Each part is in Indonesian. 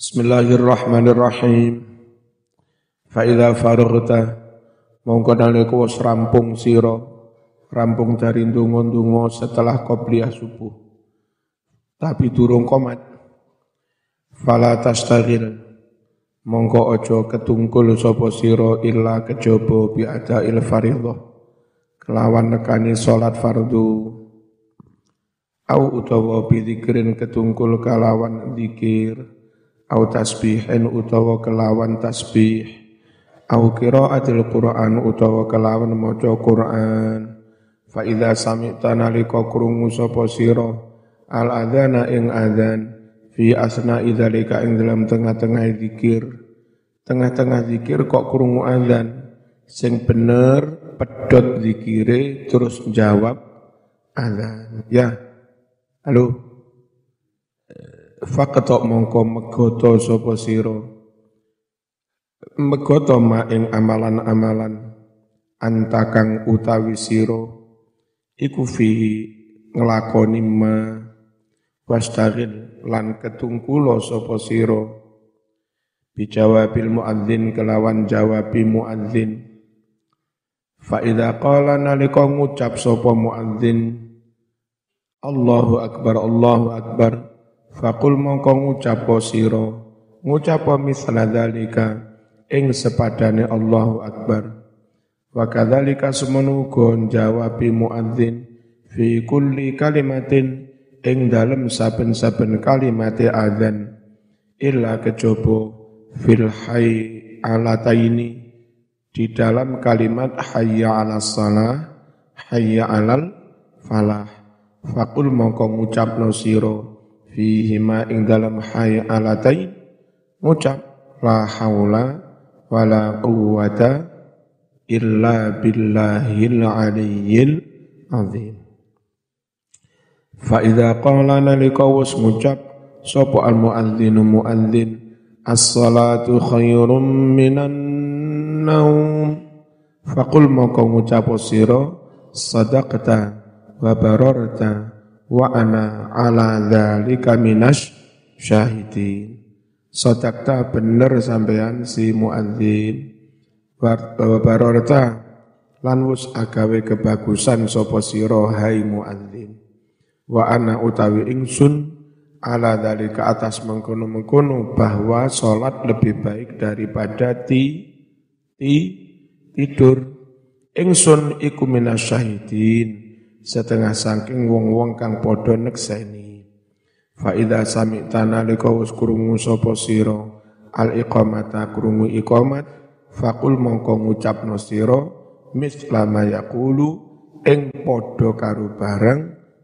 Bismillahirrahmanirrahim. Fa idza faraghta mongko nalika wis rampung sira rampung dari ndonga-ndonga setelah qobliyah subuh. Tapi durung komat. Fala tastaghil mongko aja ketungkul sapa sira illa kejaba bi il fardhah kelawan nekani salat fardu au utawa bi ketungkul kelawan zikir au tasbihin utawa kelawan tasbih. Au qiraatil Qur'an utawa kelawan maca Qur'an. Fa idza sami'ta nalika krungu sapa sira? Al adzana ing adzan. Fi asna idzalika ing dalam tengah-tengah zikir tengah-tengah zikir kok krungu adzan? Sing bener pedot zikire terus jawab adzan. Ya. Halo faqata mongko megoto sapa sira? Megoto ma ing amalan-amalan antakang utawi sira? Iku fihi nglakoni ma wastagil lan ketungkulo sapa sira? Bijawabil muadzin kelawan jawabi muadzin. Fa idza qala nalika ngucap sapa muadzin Allahu akbar Allahu akbar Fakul mongko ngucapo siro, ngucapo misla dalika, ing sepadane Allahu Akbar. Wa kadzalika semono jawabi muadzin fi kulli kalimatin ing dalem saben-saben kalimate adzan illa kejaba fil hayy alataini di dalam kalimat hayya 'alas salah hayya 'alal falah fakul mongko ngucapno sira fihima ing dalam hayy alatain. Ngucap la haula wala quwata illa billahil aliyyil azim. Fa idza qala nalika was ngucap sapa al muadzinu muadzin? As-salatu khairum minan naum. Faqul maka ngucap sira sadaqta wa bararta wa ana ala dzalika minas syahidin. Sodakta bener sampean si muadzin wa barorta lan wus agawe kebagusan sapa sira hai muadzin. Wa ana utawi ingsun ala dzalika atas mengkono-mengkono bahwa salat lebih baik daripada ti ti tidur. Ingsun iku minas syahidin setengah saking wong-wong kang padha nekseni fa idza sami'ta nalika wis krungu sapa sira al iqamata krungu iqamat faqul mongko ngucapno sira misla ma yaqulu ing padha karo barang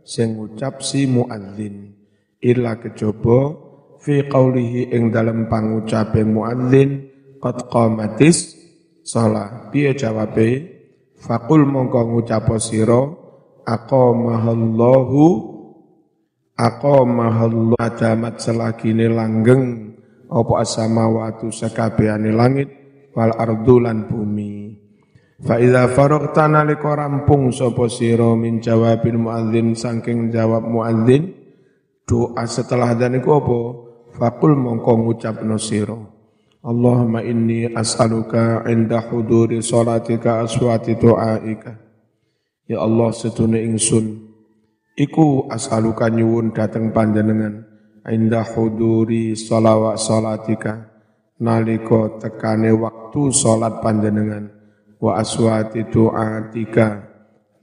sing ngucap si muadzin. Illa kejaba fi qaulihi ing dalem pangucape muadzin qad qamatis shalah piye jawabe? Faqul mongko ngucap sira aqamahallahu aqamahallahu adamat selagine langgeng apa asamawatu sekabehane langit wal ardu lan bumi. Fa idza faraghta nalika rampung sapa sira min jawabil muadzin saking jawab muadzin doa setelah dan iku apa? Faqul mongko ngucapno sira. Allahumma inni as'aluka inda huduri salatika aswati du'aika Ya Allah sedune ingsun iku as'aluka nyuwun dateng panjenengan. Indah huduri salawat salatika nalika tekane waktu salat panjenengan. Wa aswati du'atika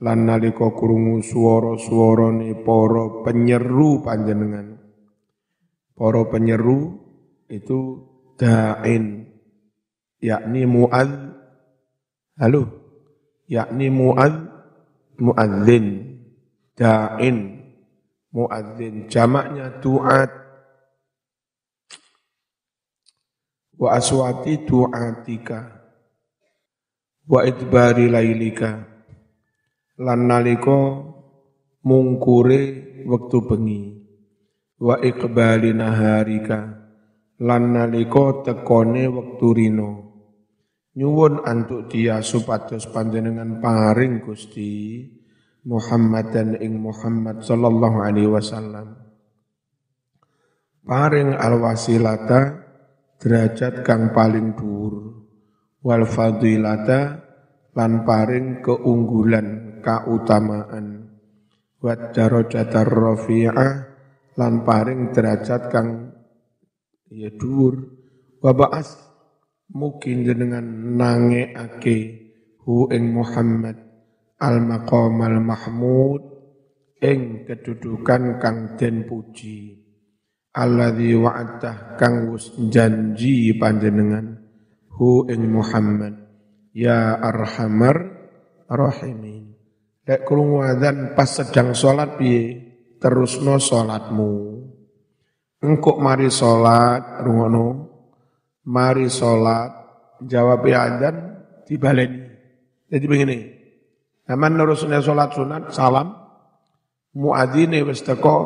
lan nalika krungu swara-swarane para penyeru panjenengan. Para penyeru itu da'in yakni mu'ad halo? Yakni mu'ad muadzin. Da'in. Muadzin. Jamaknya duat. Wa aswati duatika. Wa idbari lailika lan nalika mungkure wektu bengi. Wa iqbali naharika. Lan nalika tekone wektu rino nyuwun antuk dia supados panjenengan paring Gusti Muhammad dan ing Muhammad sallallahu alaihi wasallam. Paring alwasilata derajat kang paling dhuwur wal fadilata lan paring keunggulan kautamaan. Wat darajatar rafi'ah lan paring derajat kang ya dhuwur. Wa ba'as mungkin jenengan nangeake hu ing Muhammad al maqam al mahmud ing kedudukan kang den puji. Alladzi wa'adah kang wus janji panjenengan hu ing Muhammad. Ya arhamar rahimin. Lek krungu adzan pas sedang salat piye? Terusno salatmu engkok mari salat rungono mari salat jawab adzan dibaleni jadi begini Aman nerusnya sholat sunat, salam, muadzine wis teko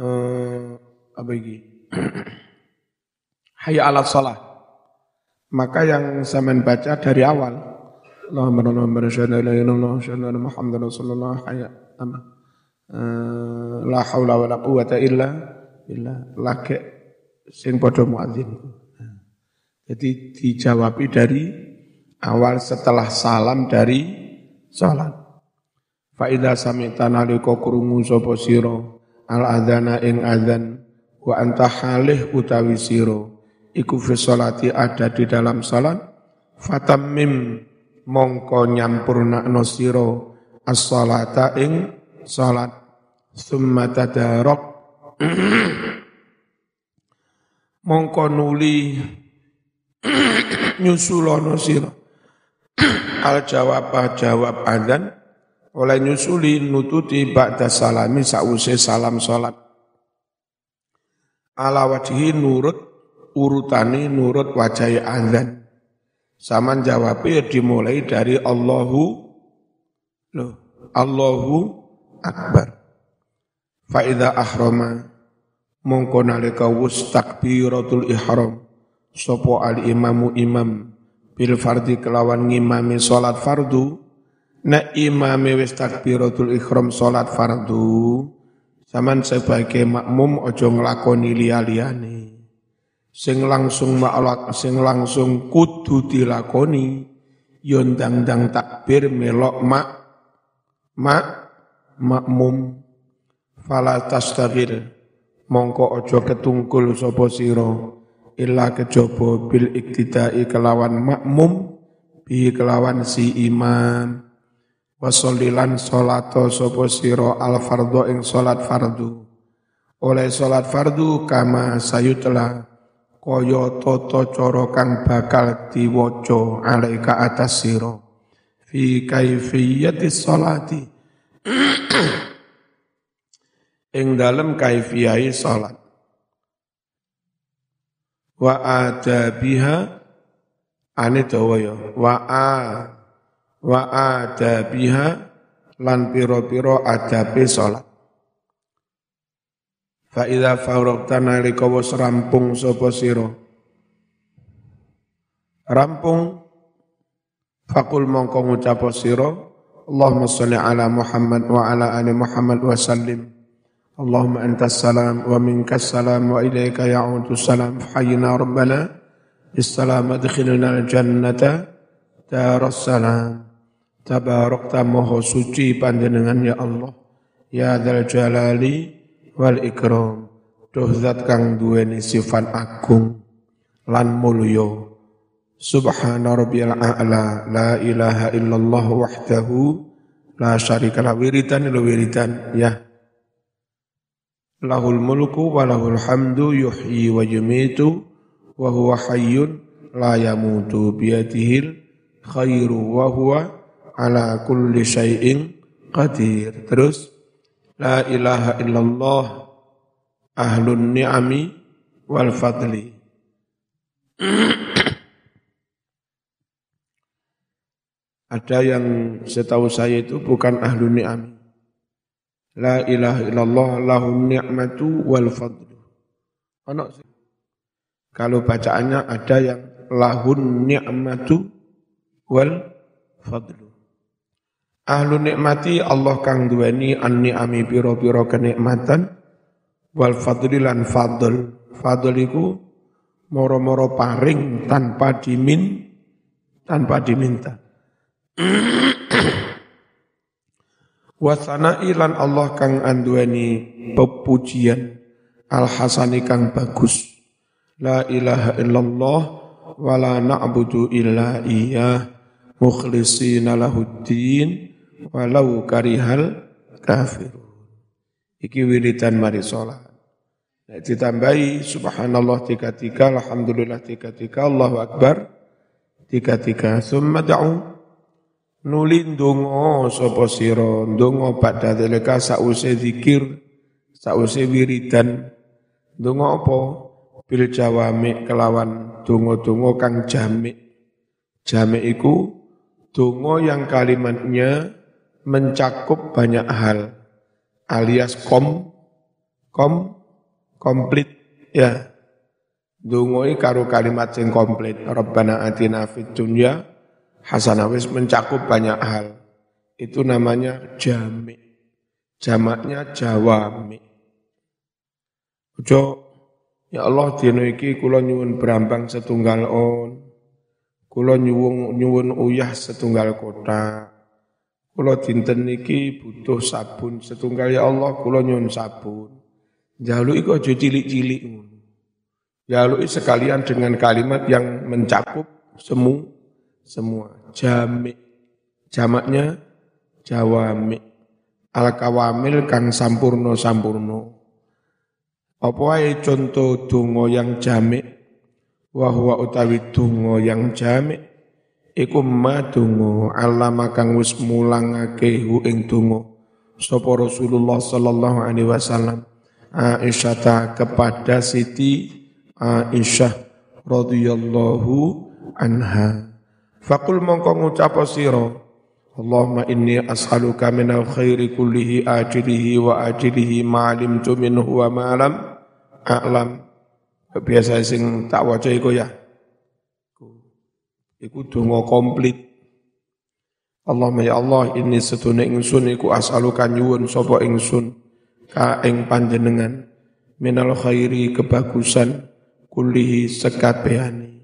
eh, apa iki? Hayya alat salat. Maka yang saya baca dari awal Allahumma Allahumma syahadu la ilaha illallah Muhammad Rasulullah hayya ama eh, la haula wa la quwata illa illa lake sing padha muadzin. Jadi dijawabi dari awal setelah salam dari salat. Fa idza sami'ta nalika krungu sapa sira al adzana ing adzan wa anta halih utawi sira iku fi ada di dalam salat. Fatammim mongko nyampurnakno sira as-salata ing salat. Summa tadarok mongko nuli nyusulono sira al jawab jawab adzan oleh nyusuli nututi ba'da salami sause salam salat ala wajhi nurut urutani nurut wajah azan. Saman jawabnya ya dimulai dari Allahu loh, Allahu Akbar. Faida ahrama mongko nalika wus takbiratul ihram sopo al imamu imam. Bil fardi kelawan ngimami salat fardu. Na imami wis takbiratul ihram salat fardu Saman sebagai makmum ojo nglakoni liya-liyane. Sing langsung maklak, sing langsung kudu dilakoni yondang-dang takbir melok mak mak makmum. Fala tastagir mongko ojo ketungkul sapa sira illa kejaba bil iktidai kelawan makmum bi kelawan si imam Wasollilan solato sopo siro al fardo ing solat fardu. Oleh solat fardu kama sayutla koyo toto coro kang bakal diwoco alaika atas siro. Fi kaifiyati solati. ing dalam kaifiyai solat. Wa adabiha ane dawa ya. Wa a wa adabiha lan piro-piro adabe salat fa idza faragta nalika wis rampung sapa sira? Rampung fakul mongko ngucap sira Allahumma sholli ala Muhammad wa ala ali Muhammad wa sallim Allahumma antas salam wa minkas salam wa ilaika ya'udu salam hayyina rabbana bissalam adkhilna al-jannata daras salam Tabarakta moho suci panjenengan ya Allah. Ya dzal jalali wal ikram. Duh zat kang duweni sifat agung lan mulya. Subhana rabbiyal a'la la ilaha illallah wahdahu la syarika la wiridan lo wiridan ya. Lahul mulku wa lahul hamdu yuhyi wa yumitu wa huwa hayyun la yamutu biyadihil khairu wa huwa ala kulli syai'in qadir. Terus la ilaha illallah ahlun ni'ami wal fadli. Ada yang setahu saya itu bukan ahlun ni'ami. La ilaha illallah lahun ni'matu wal fadlu. Ono Kalau bacaannya ada yang lahun ni'matu wal fadlu. Ahlu nikmati Allah kang duweni an ni'ami piro-piro kenikmatan wal fadli lan fadl. Fadl iku moro-moro paring tanpa dimin tanpa diminta. Wasana ilan Allah kang anduani pepujian al hasani kang bagus. La ilaha illallah wa la na'budu illa iya mukhlisina lahuddin walau karihal kafirun. Iki wiridan mari sholat. Nah, ditambahi subhanallah tiga tiga, alhamdulillah tiga tiga, Allahu Akbar tiga tiga. Summa da'u nuli ndonga sapa sira? Ndonga badha dalika sause zikir sause wiridan. Ndonga apa? Bil jawami kelawan donga-donga kang jamik. Jamik iku donga yang kalimatnya mencakup banyak hal. Alias kom kom komplit ya. Donga karo kalimat sing komplit. Rabbana atina fid dunya hasanah wis mencakup banyak hal. Itu namanya jami. Jamaknya jawami. Ojo ya Allah dina iki kula nyuwun berambang setunggal on. Kula nyuwun nyuwun uyah setunggal kota. Kula dinten niki butuh sabun setunggal ya Allah kula nyuwun sabun. Jaluk iku aja cilik-cilik ngono. Jaluk sekalian dengan kalimat yang mencakup semua semua. Jami. Jamaknya jawami. Al-kawamil kang sampurno sampurno. Apa wae contoh donga yang jami? Wa huwa utawi donga yang jami iku ma donga allama kang wis mulangake hu ing donga sapa Rasulullah sallallahu alaihi wasallam Aisyah kepada Siti Aisyah radhiyallahu anha Fakul mongko ngucap sira Allahumma inni as'aluka minal khairi kullihi ajilihi wa ajilihi ma'alim tu minhu wa ma'alam a'lam. Biasa sing tak waca iku ya. Iku donga komplit. Allahumma ya Allah ini setune ingsun iku as'aluka nyuwun sapa ingsun ka ing panjenengan minal khairi kebagusan kullihi sekabehane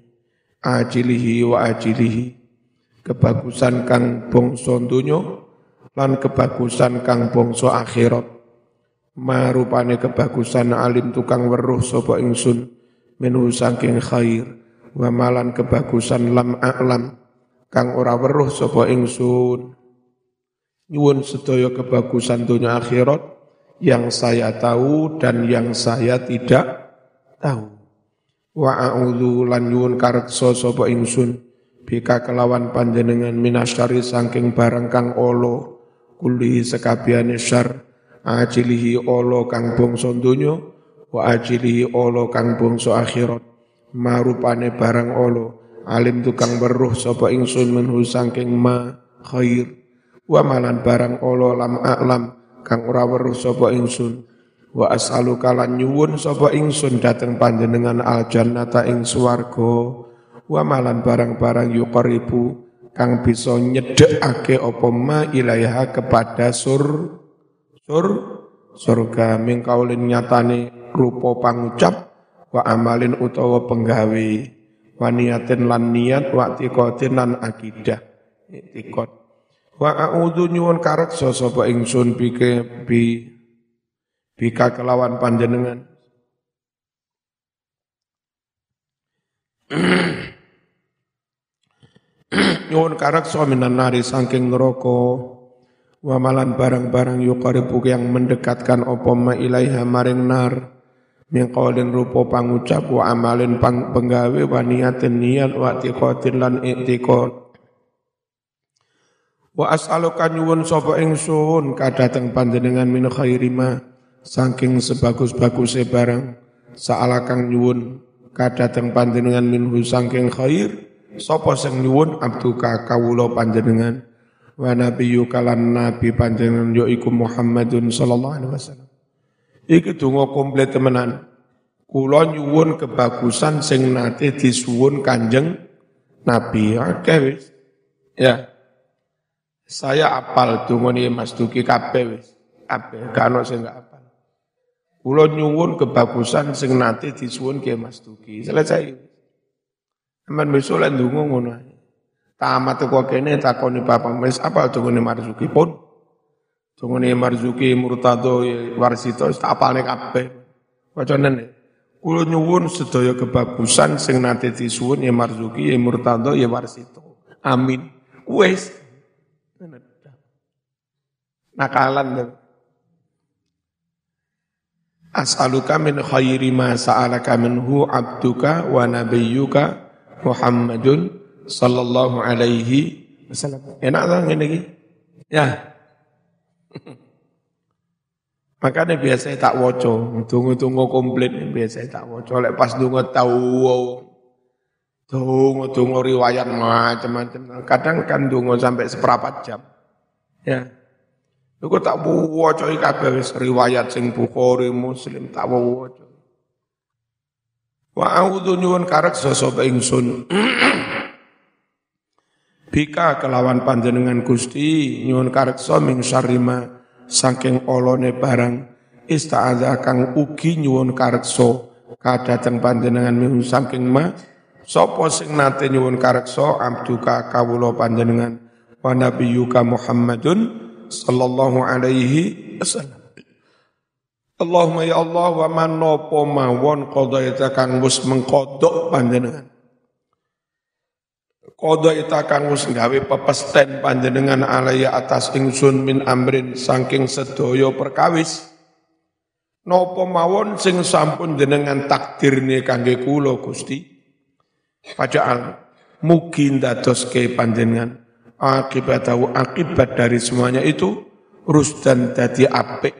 ajilihi wa ajilihi. Kebagusan kang bangsa donya lan kebagusan kang bangsa akhirat. Marupane kebagusan alim tukang weruh sapa ingsun minhu saking khair wa malan kebagusan lam a'lam kang ora weruh sapa ingsun. Nyuwun sedaya kebagusan dunia akhirat yang saya tahu dan yang saya tidak tahu wa a'udzu lan nyuwun kareksa sapa ingsun bika kelawan panjenengan minasyari saking barang kang olo kulli sekabiane syar ajilihi olo kang bangsa donya wa ajilihi olo kang bangsa akhirat. Marupane barang olo alim tukang beruh sapa ingsun menhu saking ma khair. Wa malan barang olo lam a'lam kang ora weruh sapa ingsun wa as'alu kalan nyuwun sapa ingsun dateng panjenengan al jannata ing swarga. Wa malan barang-barang yuqaribu kang bisa nyedhekake apa ma ilaiha kepada sur sur surga. Mingkaulin nyatane rupa pangucap wa amalin utawa penggawe. Wa niatin lan niat wa tikotin lan akidah. Tikot wa a'udzu nyuwun kareksa sapa ingsun bike bi bika kelawan panjenengan. Nyuwun karaksa minan nari saking neraka. Wa malan barang-barang yuqaribu yang mendekatkan apa ma ilaiha maring nar. Min qaulin rupa pangucap wa amalin pang penggawe wa niatin niat wa tiqatin lan i'tiqad. Wa as'aluka nyuwun sapa ingsun kadateng panjenengan min khairi ma saking sebagus-bagusnya barang kang nyuwun kadateng panjenengan minhu saking khair sapa sing nyuwun? Abduka kawula panjenengan. Wa nabiyyu kalan nabi panjenengan yaiku Muhammadun sallallahu alaihi wasallam. Iki donga komplit temenan. Kula nyuwun kebagusan sing nate disuwun Kanjeng Nabi. Akeh wis. Ya. Saya apal donga Mas Duki kabeh wis. Kabeh. Kan sing gak Kula nyuwun kebagusan sing nate disuwun Kiai Mas Duki. Selesai. Aman besok lan ndonga ngono. Tamat kok kene takoni Bapak Mes apa dongane Marzuki pun. Dongane Marzuki Murtado Warsito tak apalne kabeh. Wacanane. Kula nyuwun sedaya kebagusan sing nate disuwun ya Marzuki ya Murtado ya Warsito. Amin. Wes. Nakalan. As'aluka min khairi ma sa'alaka minhu abduka wa nabiyyuka Muhammadun sallallahu alaihi wasallam. Enak tak ini lagi? Ya. Makanya biasa tak woco, tunggu-tunggu komplit biasa tak woco. Lek pas tunggu tahu, tunggu tunggu riwayat macam-macam. Kadang kan tunggu sampai seperempat jam. Ya. Iku tak waca iki kabeh riwayat sing Bukhari, Muslim tak waca. Wa a'udzu nyuwun kareksa sapa ingsun. Bika kelawan panjenengan Gusti nyuwun kareksa ming sarima saking olone barang ista'adza kang ugi nyuwun kareksa kadhateng panjenengan ming saking ma sapa sing nate nyuwun kareksa abduka kawula panjenengan wa nabiyyuka Muhammadun sallallahu alaihi wasallam. Allahumma ya Allah wa man napa mawon qadaita kang wis mengkodok panjenengan. Qadaita kang wis gawe pepesten panjenengan alaya atas ingsun min amrin saking sedaya perkawis. Napa mawon sing sampun jenengan takdirne kangge kula Gusti. Faja'al mugi ndadoske panjenengan akibat tahu akibat dari semuanya itu rusdan dadi apik.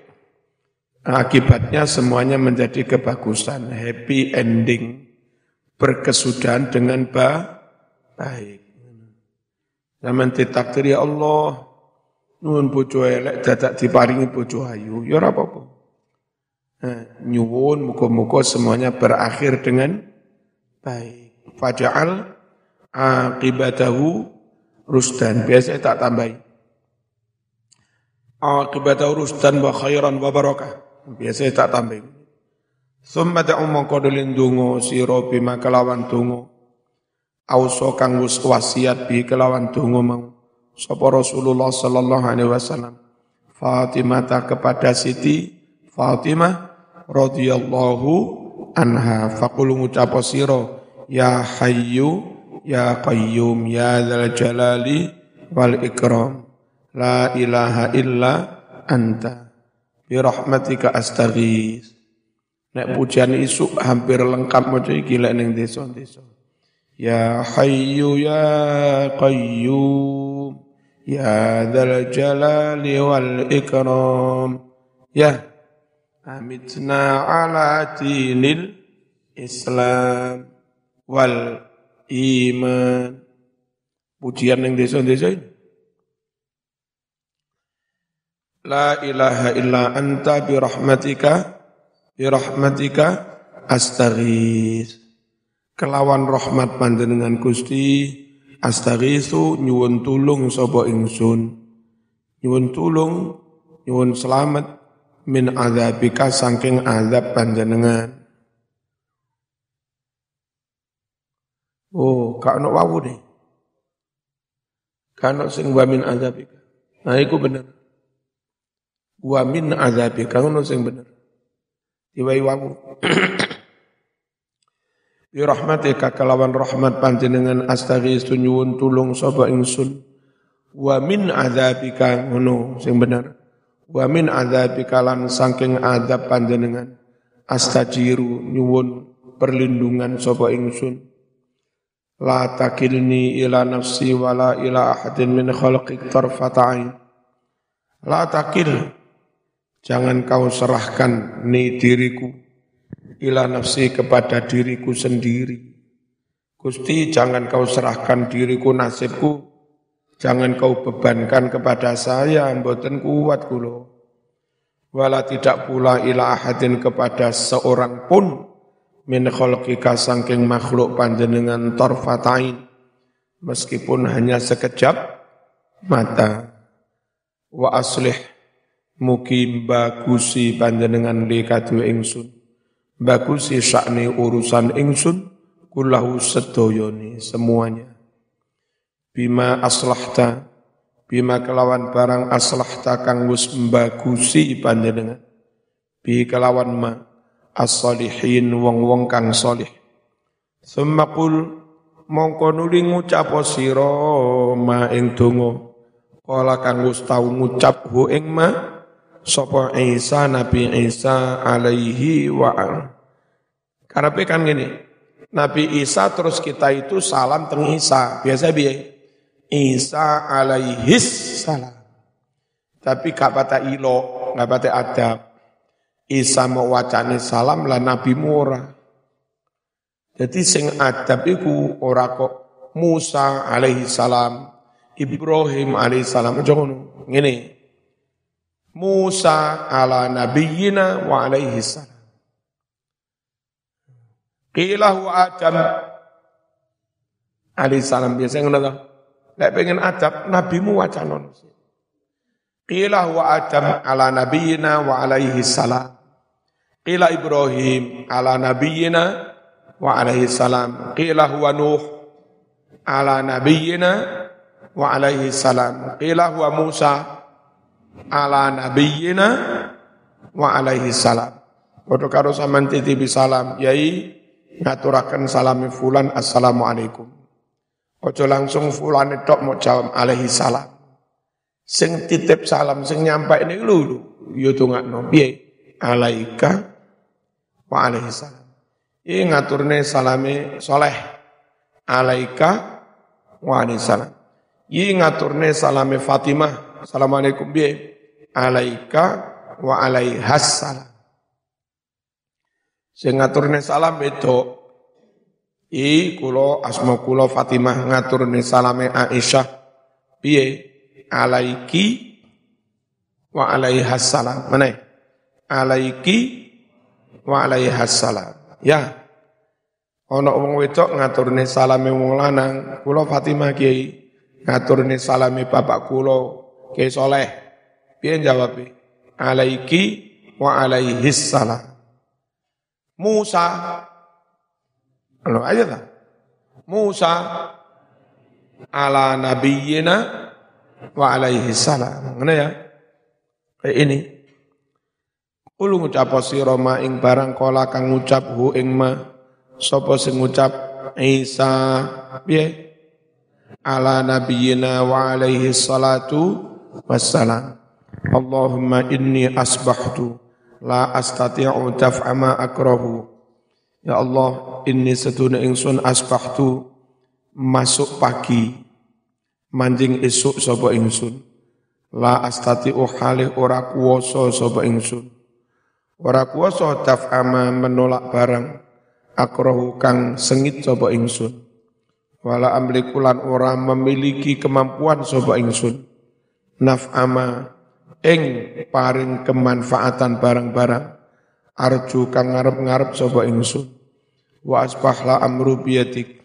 Akibatnya semuanya menjadi kebagusan, happy ending, berkesudahan dengan ba baik. Zaman ditakdir ya Allah, nuwun bojo elek dadak diparingi bojo ayu, ya ora apa-apa. Nah, nyuwun muga-muga semuanya berakhir dengan baik. Faja'al akibatahu rusdan. Biasa tak tambahi. Akibata rusdan wa khairan wa barakah. Biasa tak tambahi. Summa da'u mongkodolin dungo siro bima kelawan dungo. Auso kang wasiat bi kelawan dungo mau. Sapa Rasulullah sallallahu alaihi wasallam. Fatimah kepada Siti Fatimah radhiyallahu anha faqulu ngucap sira ya hayyu ya qayyum ya dzal jalali wal ikram. La ilaha illa anta. Bi rahmatika astaghis. Nek pujian isu hampir lengkap maca iki lek ning desa-desa. Ya hayyu ya qayyum ya dzal jalali wal ikram. Ya. Amitna ala dinil islam wal iman. Pujian yang desa-desa ini. La ilaha illa anta bi rahmatika bi rahmatika astaghis. Kelawan rahmat panjenengan Gusti astaghisu nyuwun tulung sapa ingsun. Nyuwun tulung, nyuwun selamat min azabika saking azab panjenengan. Oh, gak ono deh. Karena sing wa min azabika. Nah, itu bener. Wa min azabika, ono sing bener. Diwai wawu. Bi rahmatika kalawan rahmat panjenengan astaghis nyuwun tulung sapa ingsun. Wa min azabika ngono sing bener. Wa min azabika lan saking azab panjenengan astajiru nyuwun perlindungan sapa ingsun La takilni ila nafsi wa la ila ahadin min khalqik tarfata'in. La takil, jangan kau serahkan ni diriku ila nafsi kepada diriku sendiri. Gusti jangan kau serahkan diriku nasibku, jangan kau bebankan kepada saya, mboten kuat kulo. Wala tidak pula ila ahadin kepada seorang pun min khalqika sangking makhluk panjenengan torfatain meskipun hanya sekejap mata wa aslih Mugi bagusi panjenengan li kadue ingsun. Bagusi syakni urusan ingsun kulahu sedoyoni semuanya. Bima aslahta bima kelawan barang aslahta kang wis mbagusi panjenengan. Bi kelawan ma as-salihin wong-wong kang salih. Summa qul mongko nuli ngucap sira ma ing donga. Kala kang wis tau ngucap hu ing ma sapa Isa Nabi Isa alaihi wa Karepe kan gini, Nabi Isa terus kita itu salam teng Isa. Biasa biaya. Isa alaihi salam. Tapi gak bata ilo, gak bata adab. Isa mau wacane salam lah Nabi murah. Jadi sing adab iku ora kok Musa alaihi salam, Ibrahim alaihi salam aja ngono. Ngene. Musa ala nabiyina wa alaihi salam. Qila huwa Adam alaihi salam biasa ngono to. Lek pengen adab nabimu wacanon. Qila huwa Adam ala nabiyina wa alaihi salam. Qila Ibrahim ala nabiyina wa alaihi salam. Qila huwa Nuh ala nabiyina wa alaihi salam. Qila huwa Musa ala nabiyina wa alaihi salam. Waduh karo sampean titipi salam, yai ngaturaken salami fulan assalamualaikum. Ojo langsung fulan itu mau jawab alaihi salam. Sing titip salam sing nyampai ini lulu yo dongakno piye? Alaika wa alaihi salam. Iki ngaturne salame soleh. Alaika wa alaihi salam. Iki ngaturne salame Fatimah. Assalamualaikum piye? Alaika wa alaihas salam. Sing ngaturne salam itu I kulo asma kulo Fatimah ngaturne salame Aisyah piye alaiki wa alaihas salam. Mana? Alaiki wa alaihas salam. Ya. Ono wong wedok ngaturne salame wong lanang, kulo Fatimah kiai ngaturne salame bapak kulo kiai soleh. Piye jawab? Alaiki wa alaihis salam. Musa. Kalau aja tak? Musa ala nabiyyina wa alaihi salam. Ngene ya? Kayak ini. Kulo ngucap sira ma ing barang kala kang ngucap hu ing ma sapa sing ngucap Isa piye? Ala nabiyyina wa alaihi salatu wassalam. Allahumma inni asbahtu la astati'u daf'ama akrahu. Ya Allah, ini seduna ingsun asbahtu masuk pagi manjing esuk sapa ingsun. La astati'u halih ora kuwasa sapa ingsun. Ora kuwasa daf'ama menolak barang akrahu kang sengit sapa ingsun. Wala amlikulan ora memiliki kemampuan sapa ingsun. Naf'ama ing paring kemanfaatan barang-barang arju kang ngarep-ngarep sapa ingsun wa asbahla amru biyatik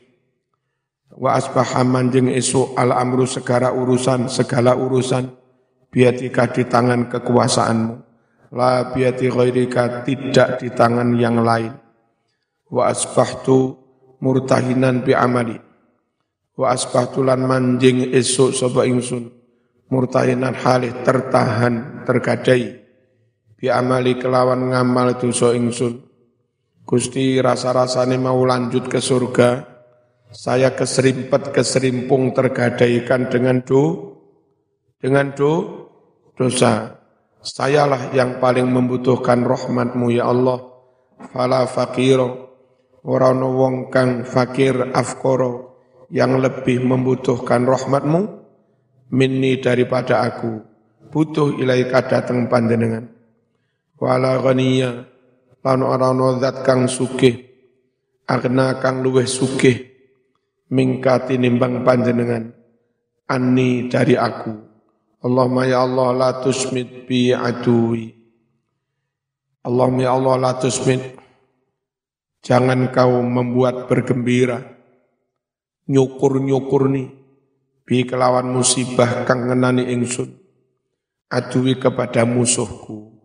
wa asbaha manjing esuk al amru segala urusan segala urusan biatika di tangan kekuasaanmu la biati ghairika tidak di tangan yang lain. Wa asbahtu murtahinan bi amali. Wa asbahtu lan manjing esuk sapa ingsun. Murtahinan halih tertahan tergadai. Bi amali kelawan ngamal dosa ingsun. Gusti rasa-rasane mau lanjut ke surga saya keserimpet keserimpung tergadaikan dengan do dengan do dosa sayalah yang paling membutuhkan rahmatmu ya Allah. Fala fakiro ora wong kang fakir afkoro yang lebih membutuhkan rahmatmu minni daripada aku. Butuh ilaika dateng panjenengan. Wala ghaniya. Lan ora zat kang sugih. Agna kang luweh sugih. Mingka tinimbang panjenengan. Anni dari aku Allahumma ya Allah la tusmit bi adui Allahumma ya Allah la tusmit jangan kau membuat bergembira nyukur-nyukur nih bi kelawan musibah kang ngenani ingsun adui kepada musuhku.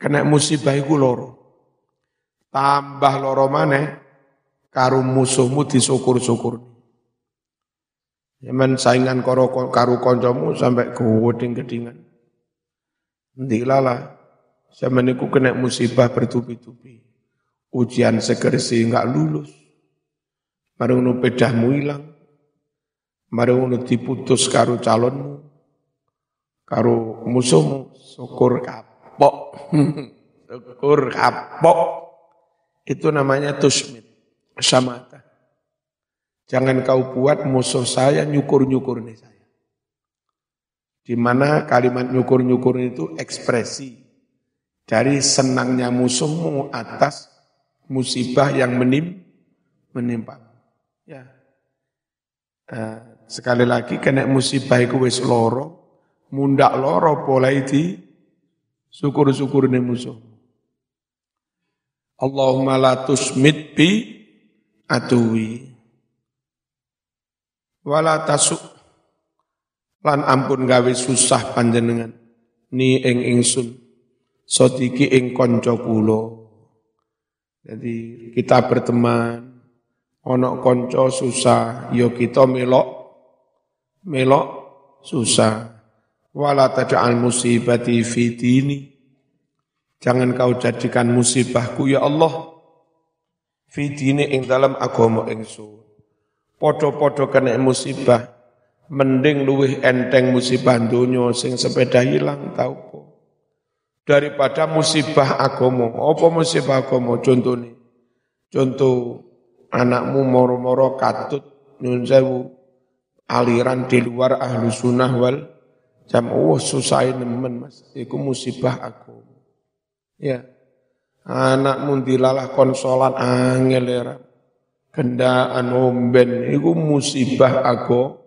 Kena musibah iku loro. Tambah loro mana? Karu musuhmu disukur-sukur. Yaman saingan karo karu koncomu sampai ke weding gedingan. Ndilala, zaman itu kena musibah bertubi-tubi. Ujian segersi enggak lulus. Marung nu pedahmu hilang. Marung nu diputus karu calonmu. Karu musuhmu. Syukur kapok. Syukur kapok. Itu namanya tusmit. Samata. Jangan kau buat musuh saya nyukur-nyukur nih saya. Di mana kalimat nyukur-nyukur itu ekspresi dari senangnya musuhmu atas musibah yang menim, menimpa. Ya. Uh, sekali lagi kena musibah itu wis loro, mundak loro pola itu syukur-syukur nih musuh. Allahumma la tusmit bi atuwi wala tasuk. Lan ampun gawe susah panjenengan. Ni ing ingsun. Sodiki ing kanca kula jadi kita berteman. Ono konco susah yo ya kita melok. Melok susah. Wala taj'al musibati fi dini. Jangan kau jadikan musibahku ya Allah. Fi dini ing dalam agama ingsun Podo-podo kena musibah, mending luwih enteng musibah dunia sing sepeda hilang tau po. Daripada musibah agomo, apa musibah agomo contohnya? Contoh anakmu moro-moro katut nyun aliran di luar ahlu sunnah wal jam oh susah nemen mas, itu musibah agomo. Ya, anakmu dilalah konsolan angel ya kendaan omben iku musibah aku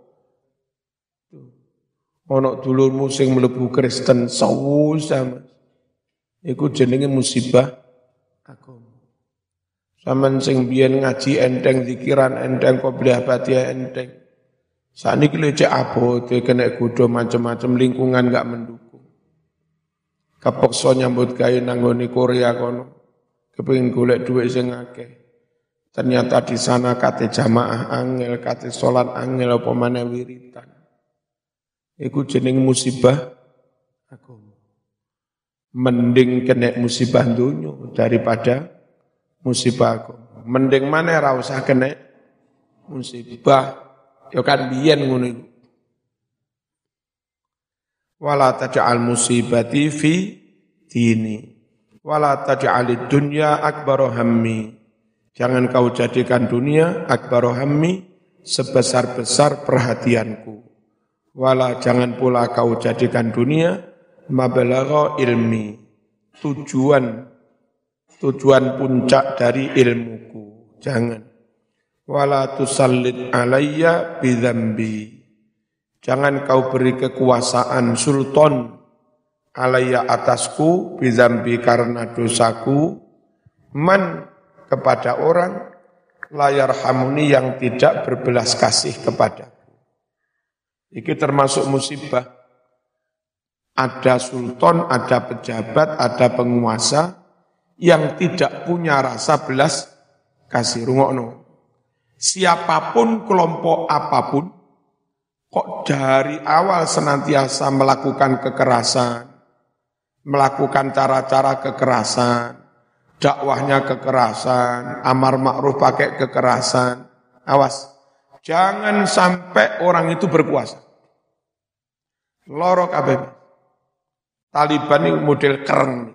ana dulurmu sing mlebu Kristen sama iku jenenge musibah aku Saman sing biyen ngaji enteng zikiran enteng qobliyah batia enteng Saniki lho cek abote kena kudo macam-macam lingkungan gak mendukung. Kapokso nyambut gawe nanggone Korea kono. Kepengin golek duit sing akeh. Ternyata di sana kate jamaah angel, kate sholat angel, apa mana wiritan. Iku jeneng musibah aku. Mending kena musibah dunia daripada musibah aku. Mending mana ra usah kena musibah. Ya kan biyen ngono iku. Wala taj'al musibati fi dini. Wala taj'alid dunya akbar hammi Jangan kau jadikan dunia akbar hammi sebesar-besar perhatianku. Wala jangan pula kau jadikan dunia mabalagha ilmi. Tujuan tujuan puncak dari ilmuku. Jangan. Wala tusallit alayya bidhambi. Jangan kau beri kekuasaan sultan alayya atasku bidhambi karena dosaku. Man kepada orang layar hamuni yang tidak berbelas kasih kepada. Ini termasuk musibah. Ada sultan, ada pejabat, ada penguasa yang tidak punya rasa belas kasih. Rungokno. Siapa pun kelompok apa pun, kok dari awal senantiasa melakukan kekerasan, melakukan cara-cara kekerasan, dakwahnya kekerasan, amar ma'ruf pakai kekerasan. Awas, jangan sampai orang itu berkuasa. Lorok kabeh. Taliban ini model kereng.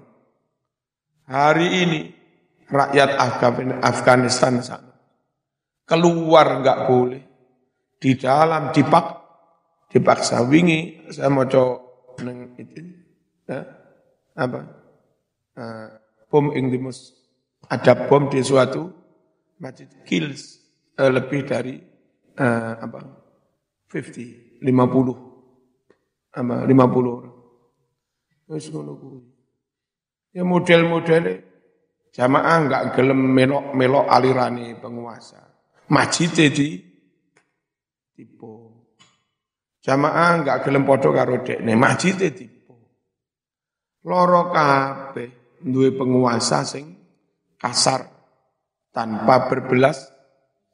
Hari ini rakyat Afghanistan sana keluar nggak boleh di dalam dipak dipaksa wingi saya mau coba neng itu ya, apa uh, bom ing dimus ada bom di suatu masjid kills uh, lebih dari uh, apa? 50 50 apa 50 orang. Wis ngono ya model-model jamaah enggak gelem melok-melok alirani penguasa. Masjid di bom Jamaah enggak gelem padha karo dekne, masjide tipu. Loro kabeh duwe penguasa sing kasar tanpa berbelas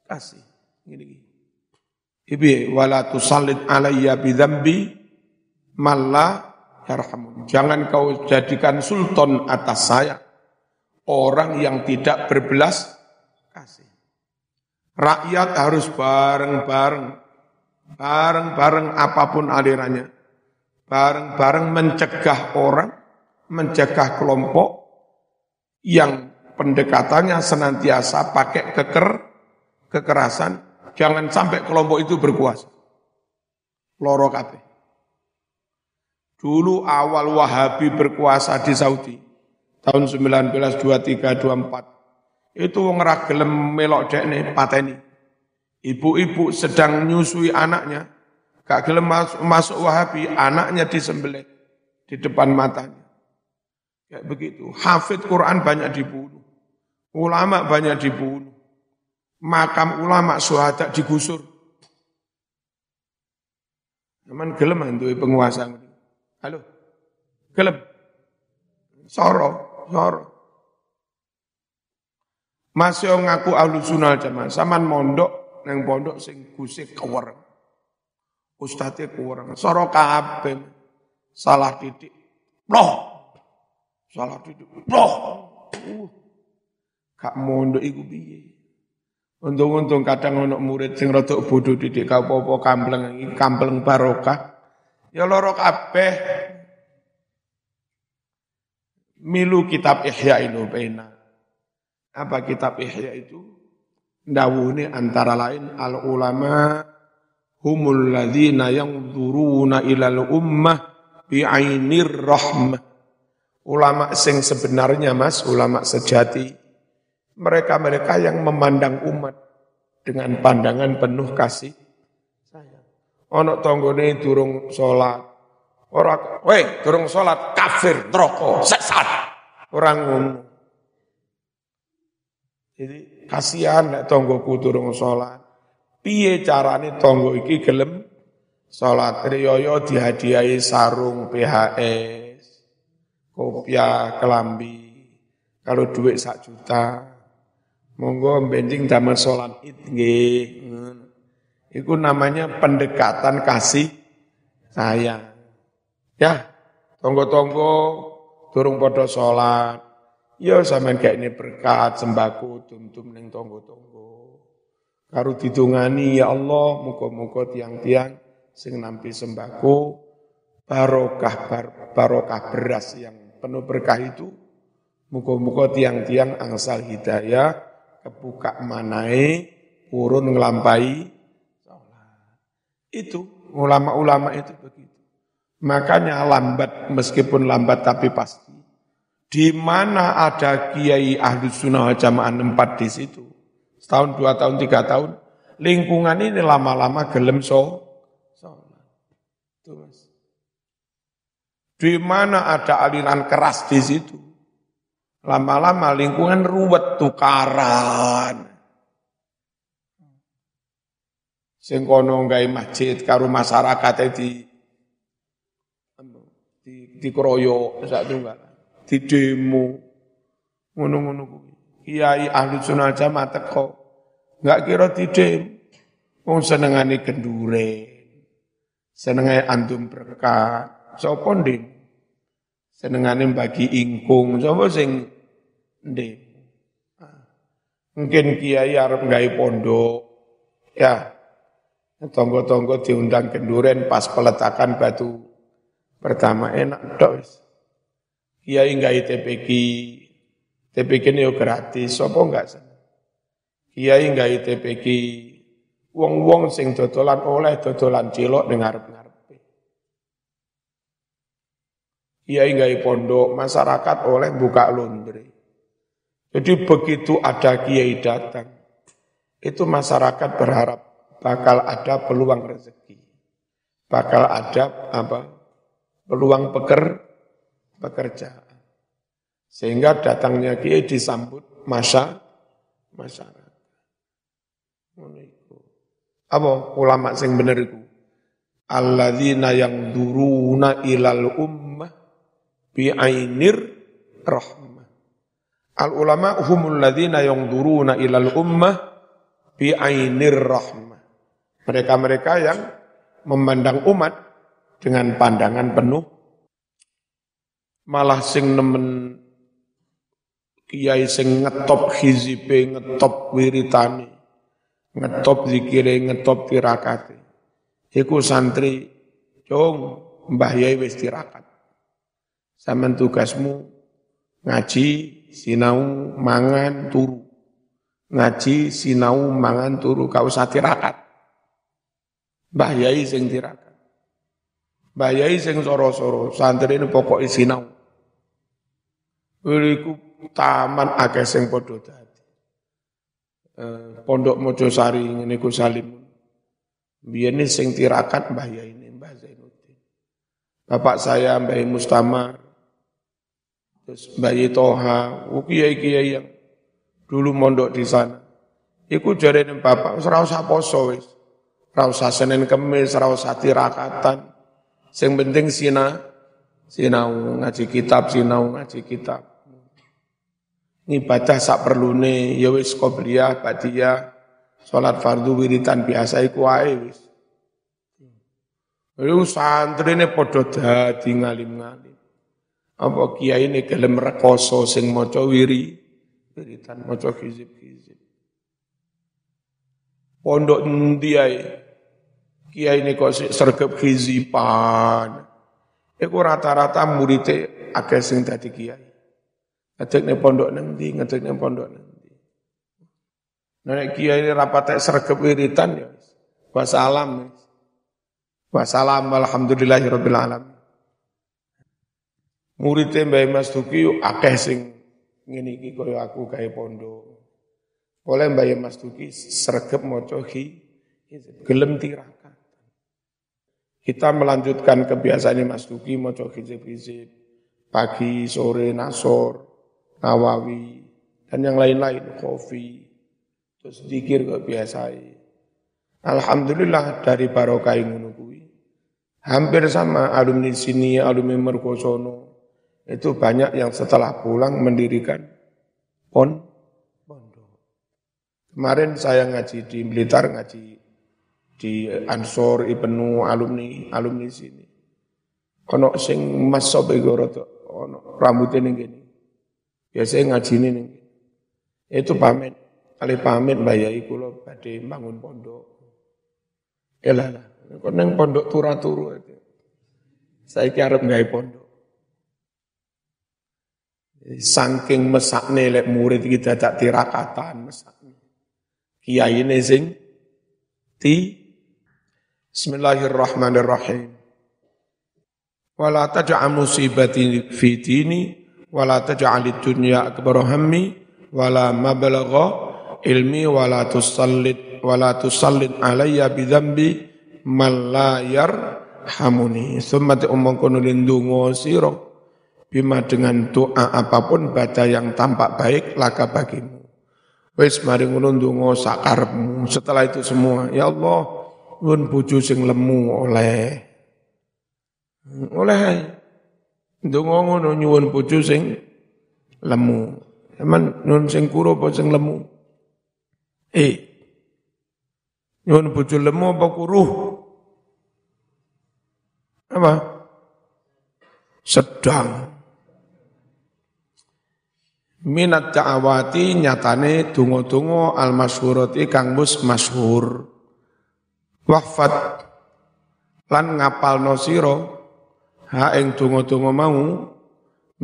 kasih. Gini, Ibi wala tusallit alayya bidzambi malla yarhamun. Jangan kau jadikan sultan atas saya orang yang tidak berbelas kasih. Rakyat harus bareng-bareng, bareng-bareng apa pun alirannya. Bareng-bareng mencegah orang, mencegah kelompok yang pendekatannya senantiasa pakai keker, kekerasan, jangan sampai kelompok itu berkuasa. Loro kabeh. Dulu awal Wahabi berkuasa di Saudi, tahun 1923-24, itu wong gelem melok dekne pateni. Ibu-ibu sedang nyusui anaknya, gak gelem masuk, masuk Wahabi, anaknya disembelih di depan matanya. Kayak begitu. Hafid Quran banyak dibunuh. Ulama banyak dibunuh. Makam ulama suhada digusur. Cuman gelem itu penguasa. Halo? Gelem? Soro, soro. Masih ngaku ahlu sunnah jamaah. Saman mondok, neng pondok sing gusik kewer. Ustadznya kewer. Soro kabeh. Salah titik. Loh. Salah titik. Loh. Uh. Kak mondok iku piye? Untung-untung kadang ono murid sing rada bodho didik kau apa kampleng kampleng barokah. Ya loro kabeh. Milu kitab Ihya Ulubena. Apa kitab Ihya itu? Dawuni antara lain al ulama humul ladzina yanzuruna ilal ummah bi'ainir rahmah. Ulama sing sebenarnya Mas, ulama sejati mereka-mereka yang memandang umat dengan pandangan penuh kasih. Ono tonggone durung sholat, orang, weh durung sholat kafir, neraka, sesat. Orang ngono. Jadi kasihan nek tonggoku durung sholat. Piye carane tonggo iki gelem sholat? Riyoyo dihadiahi sarung PHS, kopiah, kelambi. Kalau duit sak juta, Monggo benjing damel salat Id. Iku namanya pendekatan kasih sayang. Ya, tonggo-tonggo durung padha salat. Ya sampean kayak ini berkat sembako tum-tum ning tonggo-tonggo. Karo didungani ya Allah muga-muga tiang-tiang sing nampi sembako barokah bar, barokah beras yang penuh berkah itu muga-muga tiang-tiang angsal hidayah kebuka manai urun ngelampai Itu ulama-ulama itu begitu. Makanya lambat meskipun lambat tapi pasti. Di mana ada kiai ahli sunnah jamaah empat di situ. Setahun, dua tahun, tiga tahun. Lingkungan ini lama-lama gelem so. Di mana ada aliran keras di situ. Lama-lama lingkungan ruwet tukaran. Sing kono gawe masjid karo masyarakat di di di kroyo sak. Di demo ngono-ngono kuwi. Kiai ahli sunnah jamaah teko. Enggak kira di demo. Wong senengane genduren. Senengane antum berkat. Sopo ndem? Senengane bagi ingkung. Sopo sing Ndek. Mungkin kiai arep gawe pondok. Ya. Tonggo-tonggo diundang kenduren pas peletakan batu pertama enak dok. Kiai gawe TPK. TPK ini gratis, apa enggak seneng? Kiai gawe TPK. Wong-wong sing dodolan oleh dodolan cilok dengar. Kiai gawe pondok, masyarakat oleh buka laundry. Jadi begitu ada kiai datang, itu masyarakat berharap bakal ada peluang rezeki, bakal ada apa peluang peker, pekerjaan. Sehingga datangnya kiai disambut masa masyarakat. Apa ulama sing bener itu? alladzina yang duruna ilal ummah bi ainir rahmah. Al ulama humul ladzina yang duruna ilal ummah bi ainir rahmah. Mereka-mereka yang memandang umat dengan pandangan penuh malah sing nemen kiai sing ngetop hizibe ngetop wiritani ngetop zikire ngetop tirakate iku santri cung mbah yai wis tirakat sampean tugasmu ngaji sinau mangan turu ngaji sinau mangan turu kau usah tirakat Mbah Yai sing tirakat. Mbah Yai sing soro-soro, santri ini pokok sinau. Iku taman akeh sing padha dadi. Eh, Pondok Mojosari ngene ku Salim. Biyen sing tirakat Mbah ini. Bapak saya Mbah Mustamar. Terus Mbah Toha, kiai-kiai yang dulu mondok di sana. Iku jarene bapak, ora usah poso wis. Ra usah Senin Kemis, ra usah tirakatan. Sing penting sina sinau ngaji kitab, sinau ngaji kitab. Ibadah sak perlune ya wis qobliyah, badiyah, salat fardu wiritan biasa iku wae wis. Lu santrine padha dadi ngalim-ngalim. Apa kiai ini gelem rekoso sing maca wiri, wiritan maca hizib-hizib. Pondok endi ae kiai ini kok sergap hizipan. Iku rata-rata muridnya akeh sing dadi kiai. Ngedek pondok nang ndi, ngedek pondok nang ndi. Nek kiai ini rapat sergap wiritan ya Wassalam. Wassalam alhamdulillahirabbil alamin. Muridnya Mbak Mas Duki akeh sing ngene iki kaya aku gawe pondok. Oleh Mbak Mas Duki sregep maca gelem tirah. Kita melanjutkan kebiasaan Mas Duki moco hizib-hizib pagi, sore, nasor, nawawi, dan yang lain-lain, kopi, terus dikir kebiasaan. Alhamdulillah dari barokah ngono Hampir sama alumni sini, alumni Merkosono. Itu banyak yang setelah pulang mendirikan pon pondok. Kemarin saya ngaji di Blitar, ngaji di Ansor Ibnu alumni alumni sini. Ono sing mas sobe goroto, ono rambutnya ning gini. Biasanya ngaji gini. Itu pamit, kali pamit bayai kulo badhe bangun pondok. Elah lah, kok neng pondok turu-turu itu. Saya kira nggak pondok. Saking mesakne lek murid kita tak tirakatan mesakne. Kiai ini sing ti Bismillahirrahmanirrahim. Wala taj'al musibati fi dini wala taj'al dunya akbar hammi wala mablagha ilmi wala tusallit wala tusallit alayya bi dzambi man la yarhamuni. Summa bima dengan doa apa pun baca yang tampak baik laka bagimu. Wis mari ngono ndonga sakarepmu. Setelah itu semua, ya Allah, Nun bojo sing lemu oleh. Oleh ndonga ngono nyuwun bojo sing lemu. Eman nun sing kuro apa sing lemu? Eh. Nyuwun bojo lemu apa kuruh? Apa? Sedang. Minat ta'awati nyatane dungo-dungo al-masyhurati kang mus masyhur. Wafat lan ngapal nosiro ha ing tungo-tungo mau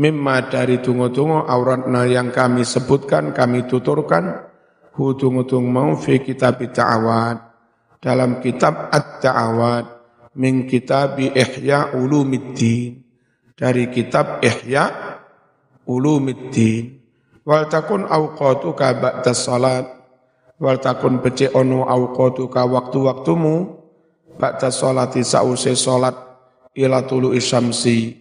mimma dari tungo-tungo auratna yang kami sebutkan, kami tuturkan hu tungo-tungo mau fi kitab ta'awad dalam kitab at-ta'awad min kitab ihya ulumiddin dari kitab ihya ulumiddin wal takun awqatuka ba'da salat. Wal takun becik ono ka waktu-waktumu ba'da sholati sause salat ila tulu isyamsi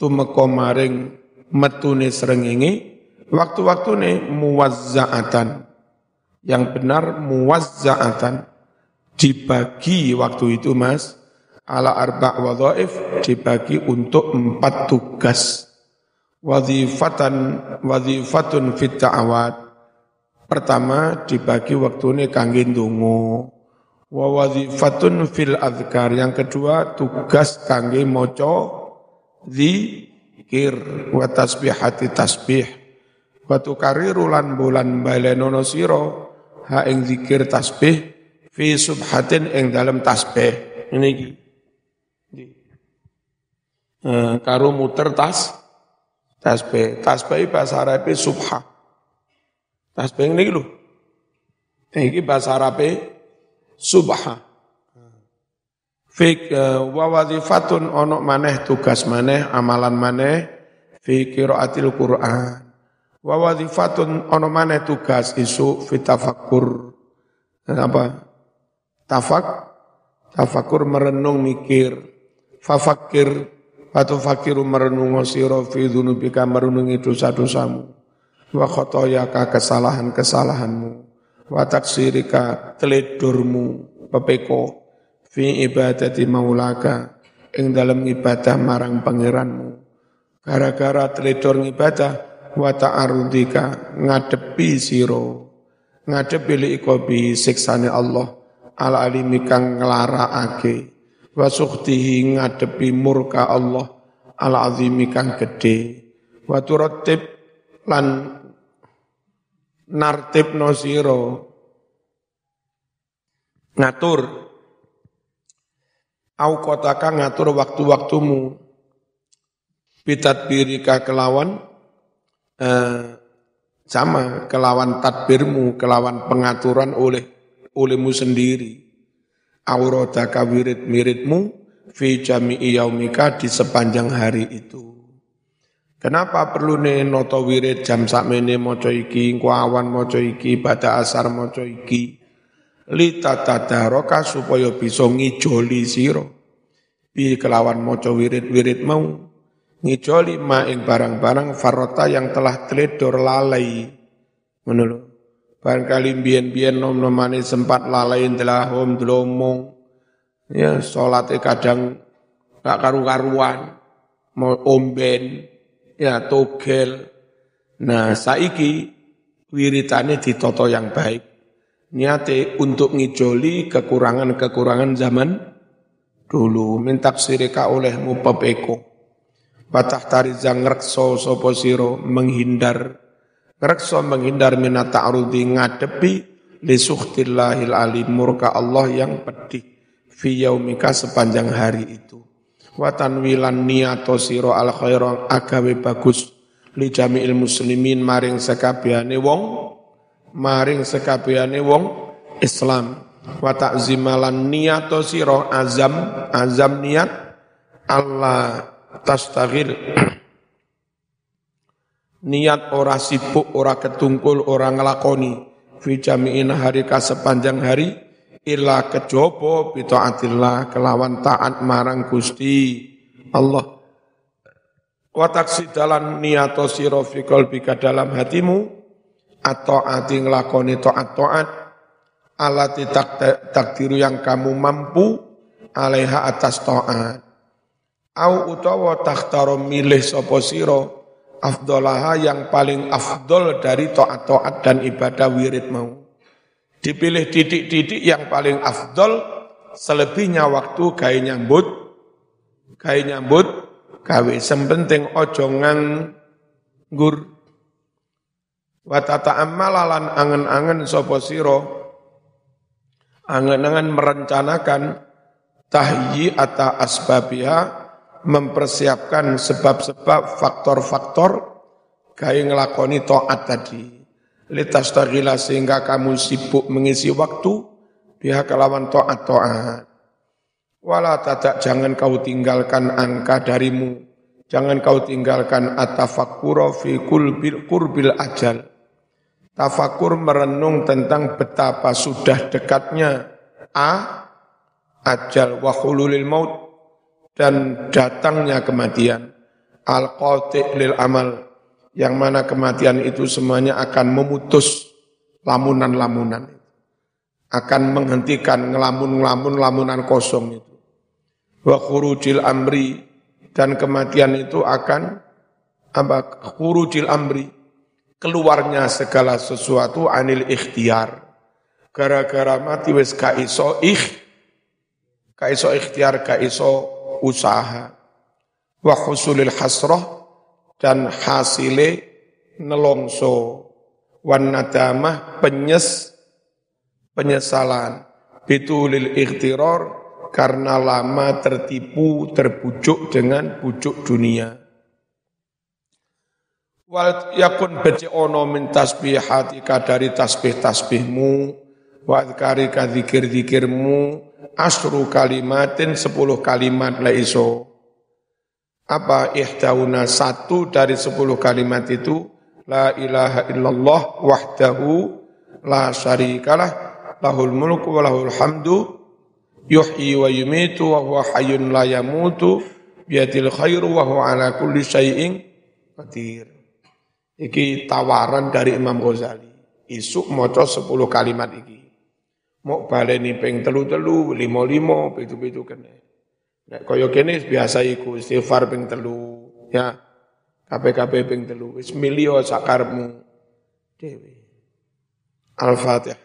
tumeka maring metune srengenge waktu-waktune muwazza'atan. Yang benar muwazza'atan. Dibagi waktu itu Mas ala arba' wadhaif dibagi untuk empat tugas. Wadhifatan wadhifatun fit ta'awad. Pertama dibagi waktune kangge ndonga. Wa wadhifatun fil adhkar. Yang kedua tugas kangge maca zikir wa tasbihati tasbih. Wa tukariru lan bulan balenono sira ha ing zikir tasbih fi subhatin ing dalam tasbih. Ini iki. Uh, karo muter tas tasbih. Tasbih bahasa Arab subha. Tasbih ini lho. Ini bahasa Arab subha. Fik uh, wa wazifatun ono maneh tugas maneh amalan maneh fi qiraatil Qur'an. Wa wazifatun ono maneh tugas isu fi tafakkur. Apa? Tafak tafakur merenung mikir. Fafakir Fatu fakiru merenung sira fi dzunubika merenungi dosa-dosamu. Wa khotoyaka kesalahan-kesalahanmu. Wa taksirika teledurmu pepeko fi ibadati maulaka ing dalam ibadah marang pangeranmu. Gara-gara teledor ibadah wa ta'arudika ngadepi siro. Ngadepi li ikobi siksane Allah al alimi kang nglarakake wa sukhtihi ngadepi murka Allah al azimi kang gede wa turattib lan nartib nosiro ngatur. Au kotaka ngatur waktu-waktumu. Birika kelawan eh, sama kelawan tadbirmu kelawan pengaturan oleh olehmu sendiri aurodaka wirid-wiridmu fi jami'i yaumika di sepanjang hari itu. Kenapa perlu nih noto wirid jam sakmene maca iki, awan maca iki, pada asar maca iki. Lita tadaroka supaya bisa ngijoli siro. Bi kelawan maca wirid-wirid mau. Ngijoli ma ing barang-barang farota yang telah teledor lalai. Menurut Barangkali biyen-biyen nom-nomane sempat lalai hom delomong. Ya, sholatnya kadang gak karu-karuan. Mau omben, ya togel. Nah, saiki wiritane ditoto yang baik. Niate untuk ngijoli kekurangan-kekurangan zaman dulu. Minta sirika olehmu pepeko. Batah tarizang rekso sopo siro menghindar Rekso menghindar minat ta'arudi ngadepi li suhtillahil alim murka Allah yang pedih fi yaumika sepanjang hari itu. Watan wilan niyato siro al khairan agawe bagus li jami'il muslimin maring sekabiane wong maring sekabiane wong Islam wa ta'zimalan niyato siro azam azam niat Allah tastaghil niat ora sibuk, ora ketungkul, ora ngelakoni. Fi jami'in hari sepanjang hari illa kejobo bitaatillah kelawan taat marang Gusti Allah. Wa taksidalan niato sira fi qalbika dalam hatimu atau ati nglakoni taat taat alati takdiru yang kamu mampu alaiha atas taat. Au utawa takhtaro milih sapa sira afdolaha yang paling afdol dari to'at-to'at dan ibadah wirid mau. Dipilih titik-titik yang paling afdol, selebihnya waktu gaya nyambut, gaya nyambut, gawe sempenting ojo nganggur. Watata amalalan angen-angen sopo siro, angen-angen merencanakan tahyi atau asbabiha mempersiapkan sebab-sebab faktor-faktor gaya ngelakoni to'at tadi. Litas tagila sehingga kamu sibuk mengisi waktu pihak kelawan to'at-to'at. Wala tadak jangan kau tinggalkan angka darimu. Jangan kau tinggalkan atafakuro fi kulbil kurbil ajal. Tafakur merenung tentang betapa sudah dekatnya a ajal wa khululil maut dan datangnya kematian. Al lil amal. Yang mana kematian itu semuanya akan memutus lamunan-lamunan akan menghentikan ngelamun-ngelamun lamunan kosong itu. Wa khurujil amri. Dan kematian itu akan apa khurujil amri. Keluarnya segala sesuatu anil ikhtiar. Gara-gara mati wis ka iso ikh ka iso ikhtiar ka iso usaha wa husulil hasrah dan hasile nelongso wan nadamah penyes penyesalan bitulil ikhtirar karena lama tertipu, terbujuk dengan bujuk dunia. Wal yakun beci ono min tasbihatika dari tasbih-tasbihmu, wa adkarika zikir-zikirmu, asru kalimatin sepuluh kalimat la iso. Apa ihdauna satu dari sepuluh kalimat itu, La ilaha illallah wahdahu la syarikalah, lahul mulku wa lahul hamdu, yuhyi wa yumitu wa huwa hayyun la yamutu biadil khairu wa huwa ala kulli syai'in qadir. Iki tawaran dari Imam Ghazali. Isuk maca 10 kalimat iki. Mau baleni ping telu-telu, limo-limo, pitu-pitu kene. Nek kaya kene biasa iku istighfar ping telu, ya. KPKP ping telu. Wis milio sakarmu dewi. Al-Fatihah.